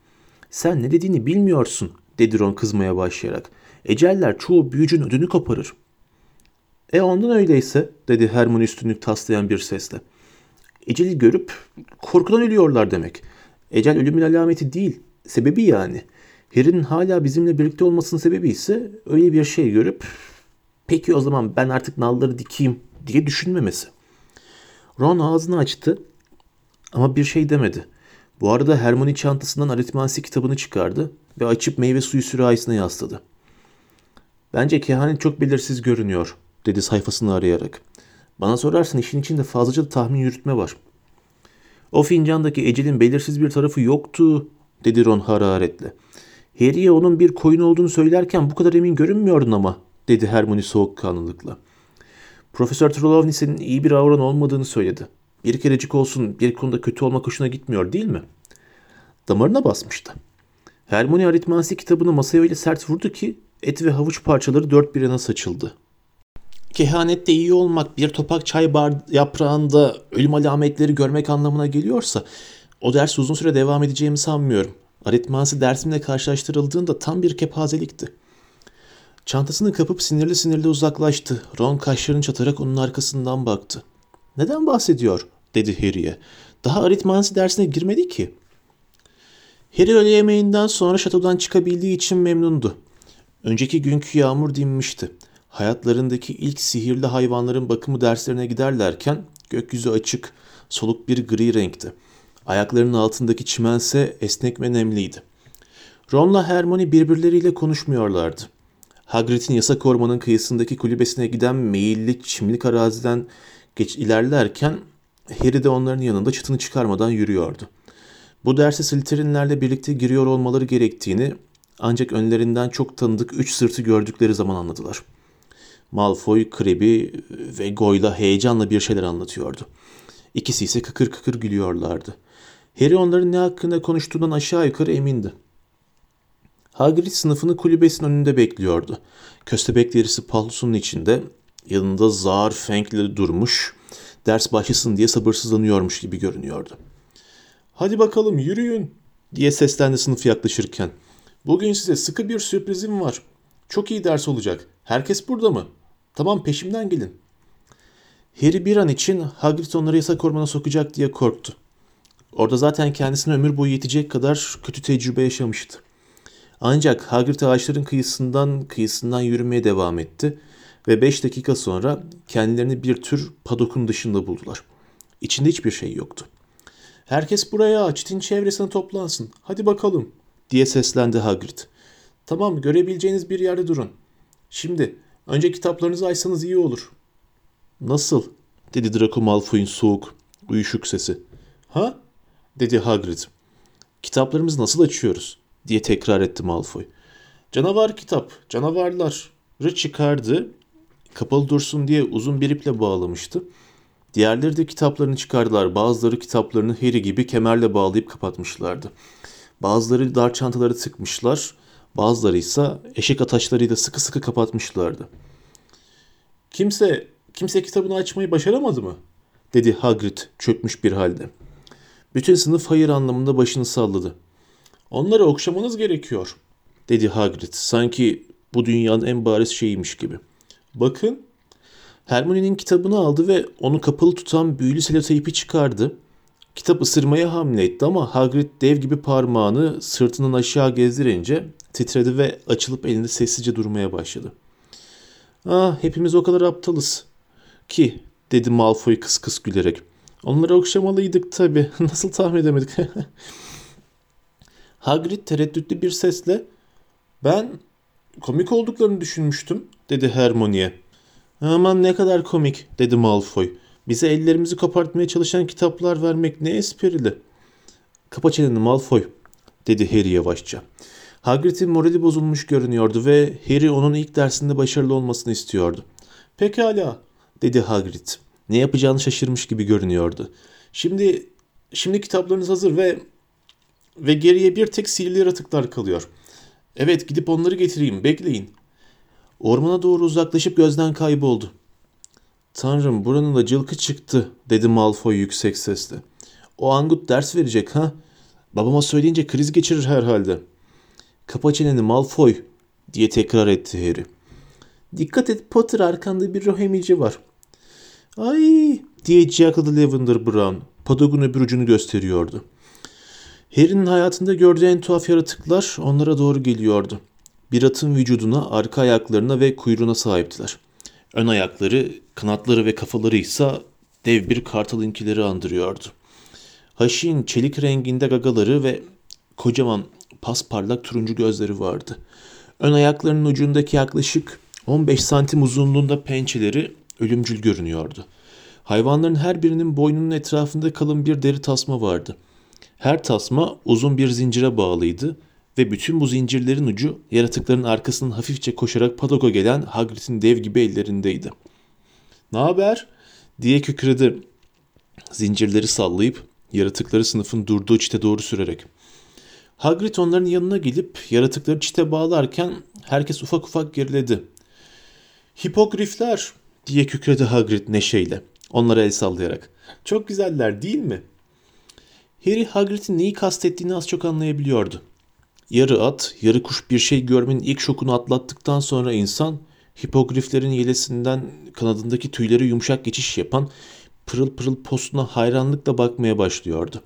[SPEAKER 1] Sen ne dediğini bilmiyorsun dedi Ron kızmaya başlayarak. Eceller çoğu büyücünün ödünü koparır. E ondan öyleyse dedi Hermione üstünlük taslayan bir sesle. Eceli görüp korkudan ölüyorlar demek. Ecel ölümün alameti değil, sebebi yani. Harry'nin hala bizimle birlikte olmasının sebebi ise öyle bir şey görüp peki o zaman ben artık nalları dikeyim diye düşünmemesi. Ron ağzını açtı ama bir şey demedi. Bu arada Hermione çantasından aritmansi kitabını çıkardı ve açıp meyve suyu sürahisine yasladı. Bence kehanet çok belirsiz görünüyor, dedi sayfasını arayarak. Bana sorarsın işin içinde fazlaca da tahmin yürütme var. O fincandaki ecelin belirsiz bir tarafı yoktu, dedi Ron hararetle. Harry'e onun bir koyun olduğunu söylerken bu kadar emin görünmüyordun ama, dedi Hermione soğukkanlılıkla. Profesör Trelawney senin iyi bir avran olmadığını söyledi. Bir kerecik olsun bir konuda kötü olmak hoşuna gitmiyor değil mi? Damarına basmıştı. Hermione aritmansi kitabını masaya öyle sert vurdu ki et ve havuç parçaları dört bir yana saçıldı. Kehanette iyi olmak bir topak çay bar yaprağında ölüm alametleri görmek anlamına geliyorsa o ders uzun süre devam edeceğimi sanmıyorum. Aritmansi dersimle karşılaştırıldığında tam bir kepazelikti. Çantasını kapıp sinirli sinirli uzaklaştı. Ron kaşlarını çatarak onun arkasından baktı. Neden bahsediyor? dedi Harry'e. Daha aritmansi dersine girmedi ki. Harry öğle yemeğinden sonra şatodan çıkabildiği için memnundu. Önceki günkü yağmur dinmişti. Hayatlarındaki ilk sihirli hayvanların bakımı derslerine giderlerken gökyüzü açık, soluk bir gri renkti. Ayaklarının altındaki çimense esnek ve nemliydi. Ron'la Hermione birbirleriyle konuşmuyorlardı. Hagrid'in yasak ormanın kıyısındaki kulübesine giden meyilli çimlik araziden geç ilerlerken Harry de onların yanında çıtını çıkarmadan yürüyordu. Bu derse Slytherinlerle birlikte giriyor olmaları gerektiğini ancak önlerinden çok tanıdık üç sırtı gördükleri zaman anladılar. Malfoy, Crabbe ve Goyla heyecanla bir şeyler anlatıyordu. İkisi ise kıkır kıkır gülüyorlardı. Harry onların ne hakkında konuştuğundan aşağı yukarı emindi. Hagrid sınıfını kulübesinin önünde bekliyordu. Köstebek derisi paltosunun içinde yanında Zar Feng'le durmuş, ders başlasın diye sabırsızlanıyormuş gibi görünüyordu. Hadi bakalım yürüyün diye seslendi sınıf yaklaşırken. Bugün size sıkı bir sürprizim var. Çok iyi ders olacak. Herkes burada mı? Tamam peşimden gelin. Harry bir an için Hagrid onları yasak ormana sokacak diye korktu. Orada zaten kendisine ömür boyu yetecek kadar kötü tecrübe yaşamıştı. Ancak Hagrid ağaçların kıyısından kıyısından yürümeye devam etti ve 5 dakika sonra kendilerini bir tür padokun dışında buldular. İçinde hiçbir şey yoktu. Herkes buraya çitin çevresine toplansın. Hadi bakalım diye seslendi Hagrid. Tamam görebileceğiniz bir yerde durun. Şimdi önce kitaplarınızı açsanız iyi olur. Nasıl? dedi Draco Malfoy'un soğuk, uyuşuk sesi. Ha? dedi Hagrid. Kitaplarımızı nasıl açıyoruz? diye tekrar etti Malfoy. Canavar kitap, canavarları çıkardı. Kapalı dursun diye uzun bir iple bağlamıştı. Diğerleri de kitaplarını çıkardılar. Bazıları kitaplarını Harry gibi kemerle bağlayıp kapatmışlardı. Bazıları dar çantaları tıkmışlar. Bazıları ise eşek ataşlarıyla sıkı sıkı kapatmışlardı. Kimse, kimse kitabını açmayı başaramadı mı? dedi Hagrid çökmüş bir halde. Bütün sınıf hayır anlamında başını salladı. Onları okşamanız gerekiyor, dedi Hagrid sanki bu dünyanın en bariz şeyiymiş gibi. Bakın, Hermione'nin kitabını aldı ve onu kapalı tutan büyülü seloteypi çıkardı. Kitap ısırmaya hamle etti ama Hagrid dev gibi parmağını sırtının aşağı gezdirince titredi ve açılıp elinde sessizce durmaya başladı. Ah hepimiz o kadar aptalız. Ki dedi Malfoy kıs kıs gülerek. Onları okşamalıydık tabi. (laughs) Nasıl tahmin edemedik? (laughs) Hagrid tereddütlü bir sesle ben komik olduklarını düşünmüştüm dedi Hermione'ye. Aman ne kadar komik dedi Malfoy. Bize ellerimizi kopartmaya çalışan kitaplar vermek ne esprili. Kapa çeneni Malfoy dedi Harry yavaşça. Hagrid'in morali bozulmuş görünüyordu ve Harry onun ilk dersinde başarılı olmasını istiyordu. Pekala dedi Hagrid. Ne yapacağını şaşırmış gibi görünüyordu. Şimdi şimdi kitaplarınız hazır ve ve geriye bir tek sihirli yaratıklar kalıyor. Evet gidip onları getireyim bekleyin. Ormana doğru uzaklaşıp gözden kayboldu. Tanrım buranın da cılkı çıktı dedi Malfoy yüksek sesle. O angut ders verecek ha? Babama söyleyince kriz geçirir herhalde. Kapa çeneni Malfoy diye tekrar etti Harry. Dikkat et Potter arkanda bir rohemici var. Ay diye ciyakladı Lavender Brown. Padogun öbür ucunu gösteriyordu. Harry'nin hayatında gördüğü en tuhaf yaratıklar onlara doğru geliyordu. Bir atın vücuduna, arka ayaklarına ve kuyruğuna sahiptiler. Ön ayakları, kanatları ve kafaları ise dev bir kartalınkileri andırıyordu. Haşin çelik renginde gagaları ve kocaman pasparlak turuncu gözleri vardı. Ön ayaklarının ucundaki yaklaşık 15 santim uzunluğunda pençeleri ölümcül görünüyordu. Hayvanların her birinin boynunun etrafında kalın bir deri tasma vardı. Her tasma uzun bir zincire bağlıydı Ve bütün bu zincirlerin ucu yaratıkların arkasından hafifçe koşarak Padok'a gelen Hagrid'in dev gibi ellerindeydi. ''Ne haber?'' diye kükredi zincirleri sallayıp yaratıkları sınıfın durduğu çite doğru sürerek. Hagrid onların yanına gelip yaratıkları çite bağlarken herkes ufak ufak geriledi. Hipogrifler diye kükredi Hagrid neşeyle. Onlara el sallayarak. Çok güzeller değil mi? Harry Hagrid'in neyi kastettiğini az çok anlayabiliyordu. Yarı at, yarı kuş bir şey görmenin ilk şokunu atlattıktan sonra insan hipogriflerin yelesinden kanadındaki tüyleri yumuşak geçiş yapan pırıl pırıl postuna hayranlıkla bakmaya başlıyordu.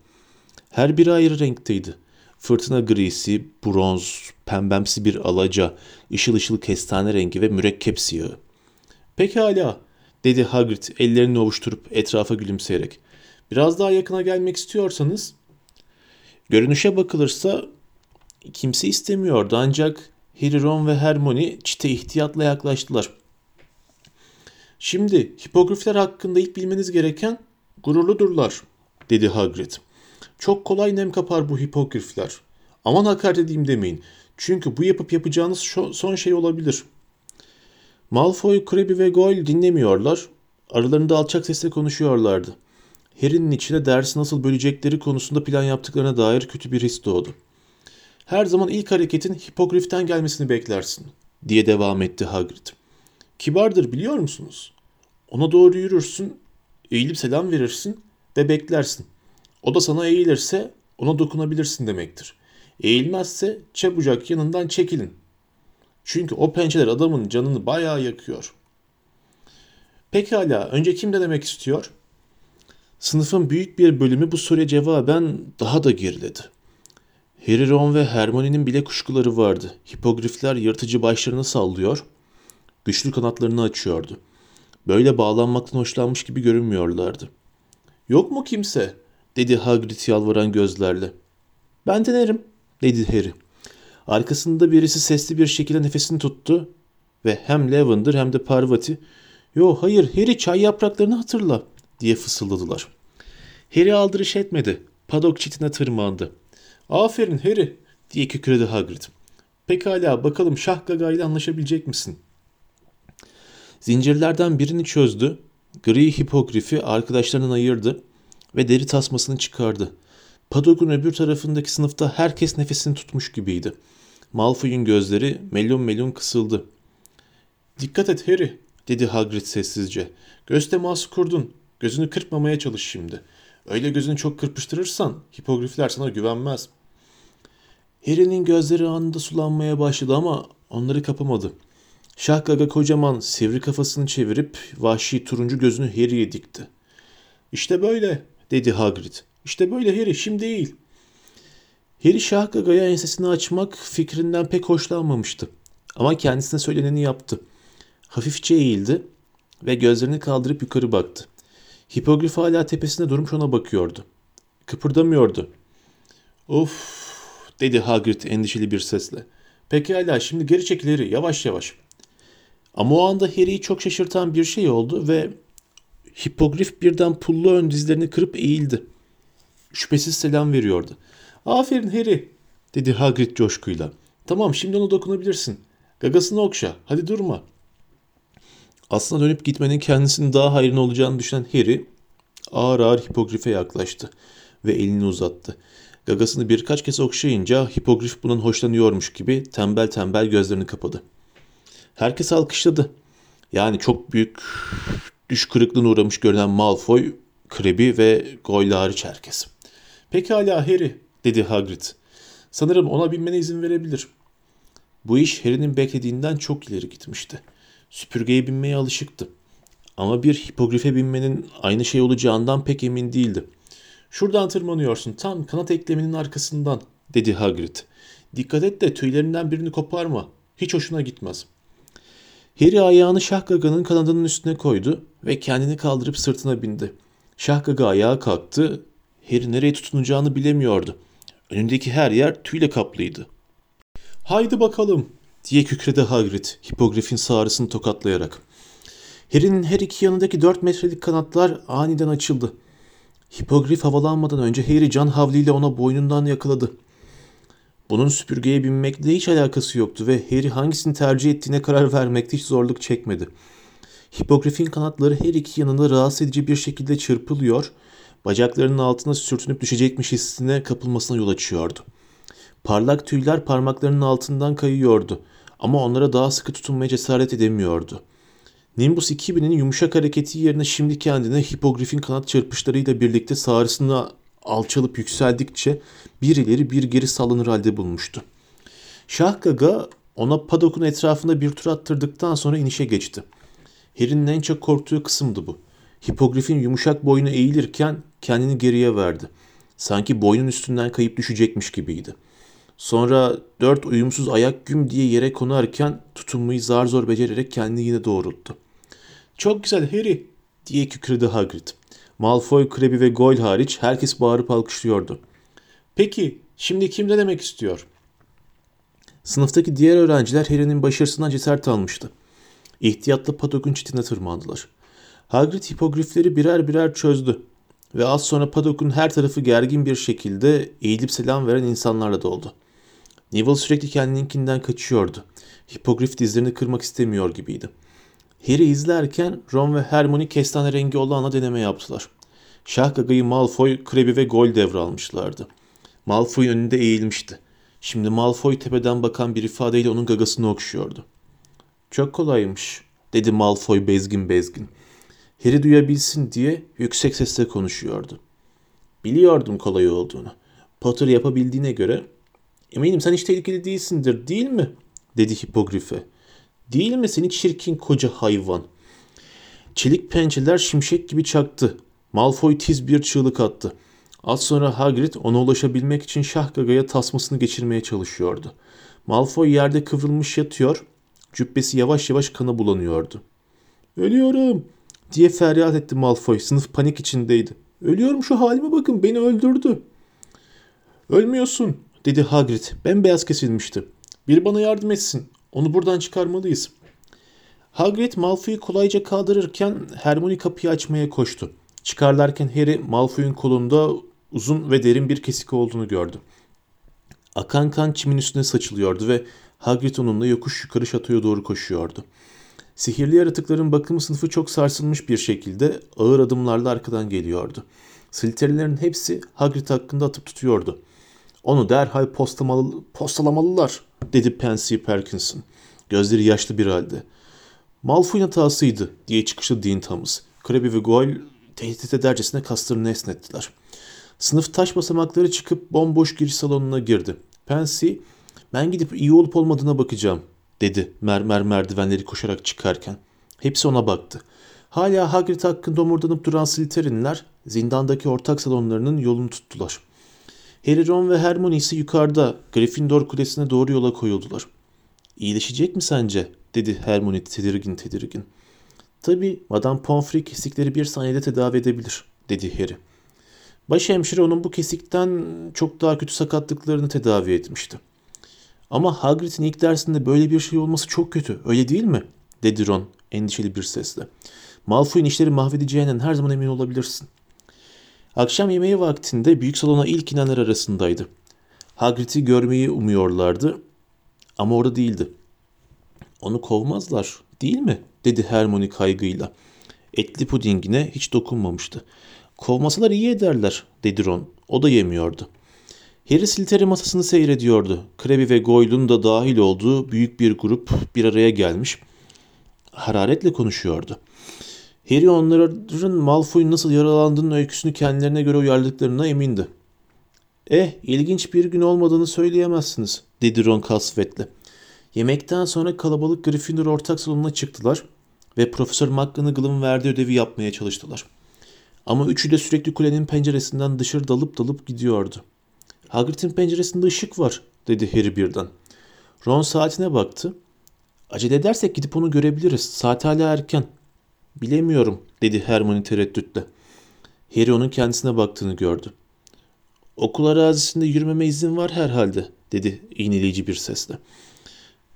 [SPEAKER 1] Her biri ayrı renkteydi. Fırtına grisi, bronz, pembemsi bir alaca, ışıl ışıl kestane rengi ve mürekkep siyahı. Pekala, dedi Hagrid ellerini ovuşturup etrafa gülümseyerek. Biraz daha yakına gelmek istiyorsanız. Görünüşe bakılırsa kimse istemiyordu ancak Harry, Ron ve Hermione çite ihtiyatla yaklaştılar. Şimdi hipogrifler hakkında ilk bilmeniz gereken gururludurlar, dedi Hagrid. Çok kolay nem kapar bu hipogrifler. Aman hakaret edeyim demeyin. Çünkü bu yapıp yapacağınız son şey olabilir. Malfoy, Crabbe ve Goyle dinlemiyorlar. Aralarında alçak sesle konuşuyorlardı. Harry'nin içine dersi nasıl bölecekleri konusunda plan yaptıklarına dair kötü bir his doğdu. Her zaman ilk hareketin hipogriften gelmesini beklersin, diye devam etti Hagrid. Kibardır biliyor musunuz? Ona doğru yürürsün, eğilip selam verirsin ve beklersin. O da sana eğilirse ona dokunabilirsin demektir. Eğilmezse çabucak yanından çekilin. Çünkü o pençeler adamın canını bayağı yakıyor. Pekala, önce kim de demek istiyor? Sınıfın büyük bir bölümü bu soruya cevaben daha da geriledi. Harry, Ron ve Hermione'nin bile kuşkuları vardı. Hipogrifler yırtıcı başlarını sallıyor, güçlü kanatlarını açıyordu. Böyle bağlanmaktan hoşlanmış gibi görünmüyorlardı. Yok mu kimse? Dedi Hagrid yalvaran gözlerle. Ben denerim, dedi Harry. Arkasında birisi sesli bir şekilde nefesini tuttu ve hem Lavender hem de Parvati ''Yo hayır Harry çay yapraklarını hatırla'' diye fısıldadılar. Harry aldırış etmedi. Padok çitine tırmandı. ''Aferin Harry'' diye kükredi Hagrid. ''Pekala bakalım Şah Gaga ile anlaşabilecek misin?'' Zincirlerden birini çözdü. Gri hipogrifi arkadaşlarından ayırdı ve deri tasmasını çıkardı. Padok'un öbür tarafındaki sınıfta herkes nefesini tutmuş gibiydi. Malfoy'un gözleri melun melun kısıldı. ''Dikkat et Harry'' dedi Hagrid sessizce. ''Göz teması kurdun. Gözünü kırpmamaya çalış şimdi. Öyle gözünü çok kırpıştırırsan hipogrifler sana güvenmez.'' Harry'nin gözleri anında sulanmaya başladı ama onları kapamadı. Şahgaga kocaman sivri kafasını çevirip vahşi turuncu gözünü Harry'e dikti. ''İşte böyle'' dedi Hagrid. ''İşte böyle Harry, şimdi değil.'' Harry Şahgaga'ya ensesini açmak fikrinden pek hoşlanmamıştı. Ama kendisine söyleneni yaptı. Hafifçe eğildi ve gözlerini kaldırıp yukarı baktı. Hipogrif hala tepesinde durmuş ona bakıyordu. Kıpırdamıyordu. Of dedi Hagrid endişeli bir sesle. Pekala şimdi geri çekil Harry yavaş yavaş. Ama o anda Harry'i çok şaşırtan bir şey oldu ve hipogrif birden pullu ön dizlerini kırıp eğildi. Şüphesiz selam veriyordu. Aferin Harry dedi Hagrid coşkuyla. Tamam şimdi ona dokunabilirsin. Gagasını okşa. Hadi durma. Aslında dönüp gitmenin kendisinin daha hayrına olacağını düşünen Harry ağır ağır hipogrife yaklaştı ve elini uzattı. Gagasını birkaç kez okşayınca hipogrif bunun hoşlanıyormuş gibi tembel tembel gözlerini kapadı. Herkes alkışladı. Yani çok büyük düş kırıklığına uğramış görünen Malfoy, Krebi ve Goyle hariç herkes. Pekala Harry dedi Hagrid. Sanırım ona binmene izin verebilir. Bu iş Harry'nin beklediğinden çok ileri gitmişti. Süpürgeye binmeye alışıktı. Ama bir hipogrife binmenin aynı şey olacağından pek emin değildi. Şuradan tırmanıyorsun tam kanat ekleminin arkasından dedi Hagrid. Dikkat et de tüylerinden birini koparma. Hiç hoşuna gitmez. Harry ayağını Şahgaga'nın kanadının üstüne koydu ve kendini kaldırıp sırtına bindi. Şahgaga ayağa kalktı. Harry nereye tutunacağını bilemiyordu. Önündeki her yer tüyle kaplıydı. Haydi bakalım diye kükredi Hagrid hipogrifin sağrısını tokatlayarak. Harry'nin her iki yanındaki dört metrelik kanatlar aniden açıldı. Hipogrif havalanmadan önce Harry can havliyle ona boynundan yakaladı. Bunun süpürgeye binmekle hiç alakası yoktu ve Harry hangisini tercih ettiğine karar vermekte hiç zorluk çekmedi. Hipogrifin kanatları her iki yanında rahatsız edici bir şekilde çırpılıyor, bacaklarının altına sürtünüp düşecekmiş hissine kapılmasına yol açıyordu. Parlak tüyler parmaklarının altından kayıyordu ama onlara daha sıkı tutunmaya cesaret edemiyordu. Nimbus 2000'in yumuşak hareketi yerine şimdi kendine hipogrifin kanat çırpışlarıyla birlikte sağrısına alçalıp yükseldikçe bir ileri bir geri sallanır halde bulmuştu. Şah Gaga ona padokun etrafında bir tur attırdıktan sonra inişe geçti. Harry'nin en çok korktuğu kısımdı bu. Hipogrifin yumuşak boynu eğilirken kendini geriye verdi. Sanki boynun üstünden kayıp düşecekmiş gibiydi. Sonra dört uyumsuz ayak güm diye yere konarken tutunmayı zar zor becererek kendini yine doğrulttu. Çok güzel Harry diye kükredi Hagrid. Malfoy, Krebi ve Goyle hariç herkes bağırıp alkışlıyordu. Peki şimdi kim ne demek istiyor? Sınıftaki diğer öğrenciler Harry'nin başarısından cesaret almıştı. İhtiyatla Padok'un çitine tırmandılar. Hagrid hipogrifleri birer birer çözdü ve az sonra Padok'un her tarafı gergin bir şekilde eğilip selam veren insanlarla doldu. Neville sürekli kendininkinden kaçıyordu. Hipogrif dizlerini kırmak istemiyor gibiydi. Harry izlerken Ron ve Hermione kestane rengi olanla deneme yaptılar. Şah Gaga'yı Malfoy, Krebi ve Gol devralmışlardı. Malfoy önünde eğilmişti. Şimdi Malfoy tepeden bakan bir ifadeyle onun gagasını okşuyordu. Çok kolaymış, dedi Malfoy bezgin bezgin. Harry duyabilsin diye yüksek sesle konuşuyordu. Biliyordum kolay olduğunu. Potter yapabildiğine göre eminim sen hiç tehlikeli değilsindir değil mi? dedi hipogrife. Değil mi seni çirkin koca hayvan? Çelik pençeler şimşek gibi çaktı. Malfoy tiz bir çığlık attı. Az sonra Hagrid ona ulaşabilmek için Şahgaga'ya tasmasını geçirmeye çalışıyordu. Malfoy yerde kıvrılmış yatıyor, cübbesi yavaş yavaş kana bulanıyordu. Ölüyorum diye feryat etti Malfoy. Sınıf panik içindeydi. Ölüyorum şu halime bakın beni öldürdü. Ölmüyorsun dedi Hagrid. Bembeyaz kesilmişti. Bir bana yardım etsin. Onu buradan çıkarmalıyız. Hagrid Malfoy'u kolayca kaldırırken Hermione kapıyı açmaya koştu. Çıkarlarken Harry Malfoy'un kolunda uzun ve derin bir kesik olduğunu gördü. Akan kan çimin üstüne saçılıyordu ve Hagrid onunla yokuş yukarı şatoya doğru koşuyordu. Sihirli yaratıkların bakımı sınıfı çok sarsılmış bir şekilde ağır adımlarla arkadan geliyordu. Slytherinlerin hepsi Hagrid hakkında atıp tutuyordu. Onu derhal postalamalı, postalamalılar dedi Pansy Parkinson. Gözleri yaşlı bir halde. Malfoy'un hatasıydı diye çıkıştı Dean Thomas. Crabbe ve Goyle tehdit edercesine kaslarını esnettiler. Sınıf taş basamakları çıkıp bomboş giriş salonuna girdi. Pansy, ben gidip iyi olup olmadığına bakacağım dedi mermer merdivenleri koşarak çıkarken. Hepsi ona baktı. Hala Hagrid hakkında omurdanıp duran Slytherinler zindandaki ortak salonlarının yolunu tuttular. Harry, Ron ve Hermione ise yukarıda Gryffindor kulesine doğru yola koyuldular. İyileşecek mi sence? dedi Hermione tedirgin tedirgin. Tabii Madame Pomfrey kesikleri bir saniyede tedavi edebilir dedi Harry. Başhemşire onun bu kesikten çok daha kötü sakatlıklarını tedavi etmişti. Ama Hagrid'in ilk dersinde böyle bir şey olması çok kötü, öyle değil mi? dedi Ron endişeli bir sesle. Malfoy'un işleri mahvedeceğinden her zaman emin olabilirsin. Akşam yemeği vaktinde büyük salona ilk inenler arasındaydı. Hagrid'i görmeyi umuyorlardı ama orada değildi. Onu kovmazlar değil mi? dedi Hermione kaygıyla. Etli pudingine hiç dokunmamıştı. Kovmasalar iyi ederler dedi Ron. O da yemiyordu. Harry Slytherin masasını seyrediyordu. Krebi ve Goyle'un da dahil olduğu büyük bir grup bir araya gelmiş. Hararetle konuşuyordu. Harry onların Malfoy'un nasıl yaralandığının öyküsünü kendilerine göre uyarladıklarına emindi. Eh, ilginç bir gün olmadığını söyleyemezsiniz, dedi Ron kasvetle. Yemekten sonra kalabalık Gryffindor ortak salonuna çıktılar ve Profesör McGonagall'ın verdiği ödevi yapmaya çalıştılar. Ama üçü de sürekli kulenin penceresinden dışarı dalıp dalıp gidiyordu. Hagrid'in penceresinde ışık var, dedi Harry birden. Ron saatine baktı. Acele edersek gidip onu görebiliriz. Saat hala erken. Bilemiyorum, dedi Hermione tereddütle. Harry onun kendisine baktığını gördü. Okul arazisinde yürümeme izin var herhalde, dedi iğneleyici bir sesle.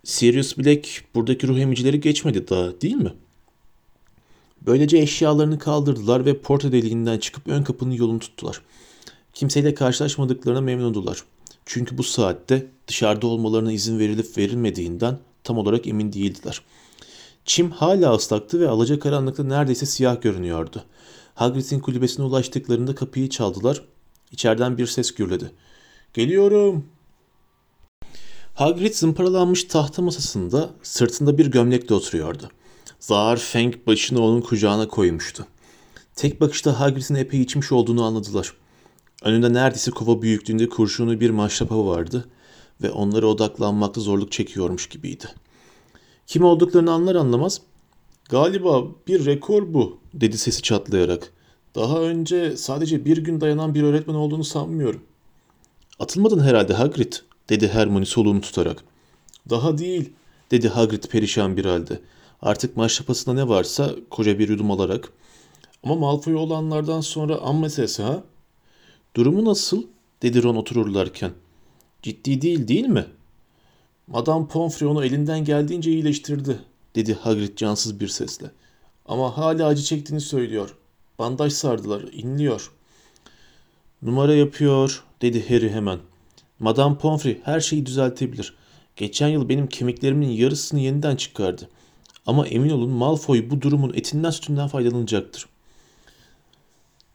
[SPEAKER 1] Sirius Black buradaki ruh emicileri geçmedi daha, değil mi? Böylece eşyalarını kaldırdılar ve porta deliğinden çıkıp ön kapının yolunu tuttular. Kimseyle karşılaşmadıklarına memnundular. Çünkü bu saatte dışarıda olmalarına izin verilip verilmediğinden tam olarak emin değildiler. Çim hala ıslaktı ve alacakaranlıkta neredeyse siyah görünüyordu. Hagrid'in kulübesine ulaştıklarında kapıyı çaldılar. İçeriden bir ses gürledi. Geliyorum. Hagrid zımparalanmış tahta masasında sırtında bir gömlekle oturuyordu. Zahar Feng başını onun kucağına koymuştu. Tek bakışta Hagrid'in epey içmiş olduğunu anladılar. Önünde neredeyse kova büyüklüğünde kurşunu bir maşrapa vardı ve onlara odaklanmakta zorluk çekiyormuş gibiydi. Kim olduklarını anlar anlamaz Galiba bir rekor bu dedi sesi çatlayarak. Daha önce sadece bir gün dayanan bir öğretmen olduğunu sanmıyorum. Atılmadın herhalde Hagrid dedi Hermione soluğunu tutarak. Daha değil dedi Hagrid perişan bir halde. Artık maşrapasında ne varsa koca bir yudum alarak. Ama Malfoy olanlardan sonra an meselesi ha? Durumu nasıl? dedi Ron otururlarken. Ciddi değil değil mi? Madame Pomfrey onu elinden geldiğince iyileştirdi, dedi Hagrid cansız bir sesle. Ama hala acı çektiğini söylüyor. Bandaj sardılar, inliyor. Numara yapıyor, dedi Harry hemen. Madame Pomfrey her şeyi düzeltebilir. Geçen yıl benim kemiklerimin yarısını yeniden çıkardı. Ama emin olun Malfoy bu durumun etinden sütünden faydalanacaktır.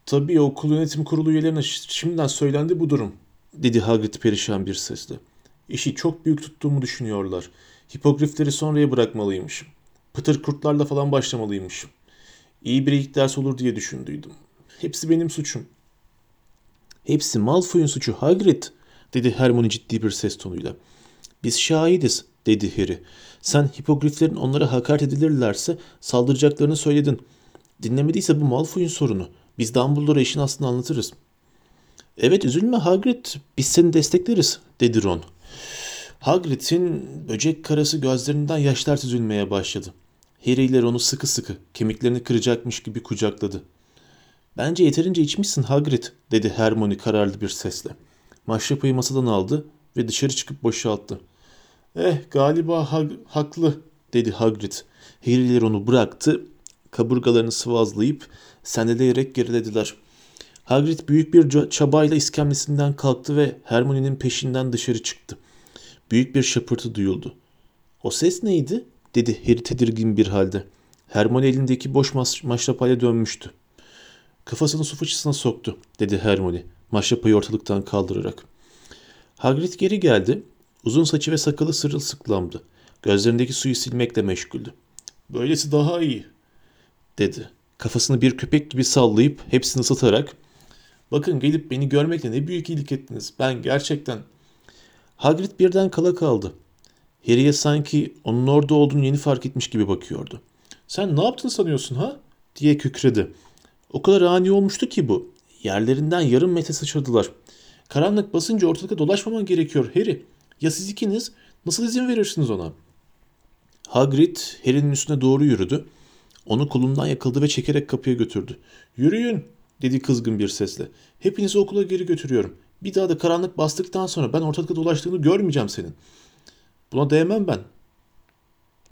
[SPEAKER 1] Tabii okul yönetim kurulu üyelerine şimdiden söylendi bu durum, dedi Hagrid perişan bir sesle. İşi çok büyük tuttuğumu düşünüyorlar. Hipogrifleri sonraya bırakmalıymışım. Pıtır kurtlarla falan başlamalıymışım. İyi bir ilk ders olur diye düşündüydüm. Hepsi benim suçum. Hepsi Malfoy'un suçu Hagrid, dedi Hermione ciddi bir ses tonuyla. Biz şahidiz, dedi Harry. Sen hipogriflerin onlara hakaret edilirlerse saldıracaklarını söyledin. Dinlemediyse bu Malfoy'un sorunu. Biz Dumbledore'a işin aslını anlatırız. Evet üzülme Hagrid, biz seni destekleriz, dedi Ron. Hagrid'in böcek karası gözlerinden yaşlar süzülmeye başladı. Harry ile onu sıkı sıkı, kemiklerini kıracakmış gibi kucakladı. Bence yeterince içmişsin Hagrid, dedi Hermione kararlı bir sesle. Maşrapayı masadan aldı ve dışarı çıkıp boşalttı. Eh galiba ha- haklı, dedi Hagrid. Harry ile onu bıraktı, kaburgalarını sıvazlayıp sendeleyerek gerilediler. Hagrid büyük bir çabayla iskemlesinden kalktı ve Hermione'nin peşinden dışarı çıktı. Büyük bir şapırtı duyuldu. O ses neydi? dedi Harry tedirgin bir halde. Hermione elindeki boş maş maşrapayla dönmüştü. Kafasını su fıçısına soktu, dedi Hermione, maşrapayı ortalıktan kaldırarak. Hagrid geri geldi. Uzun saçı ve sakalı sırılsıklamdı. Gözlerindeki suyu silmekle meşguldü. Böylesi daha iyi, dedi. Kafasını bir köpek gibi sallayıp hepsini ısıtarak Bakın gelip beni görmekle ne büyük iyilik ettiniz. Ben gerçekten... Hagrid birden kala kaldı. Harry'e sanki onun orada olduğunu yeni fark etmiş gibi bakıyordu. Sen ne yaptın sanıyorsun ha? diye kükredi. O kadar ani olmuştu ki bu. Yerlerinden yarım metre sıçradılar. Karanlık basınca ortalıkta dolaşmaman gerekiyor Harry. Ya siz ikiniz nasıl izin verirsiniz ona? Hagrid Harry'nin üstüne doğru yürüdü. Onu kolundan yakaladı ve çekerek kapıya götürdü. Yürüyün dedi kızgın bir sesle. Hepinizi okula geri götürüyorum. Bir daha da karanlık bastıktan sonra ben ortalıkta dolaştığını görmeyeceğim senin. Buna değmem ben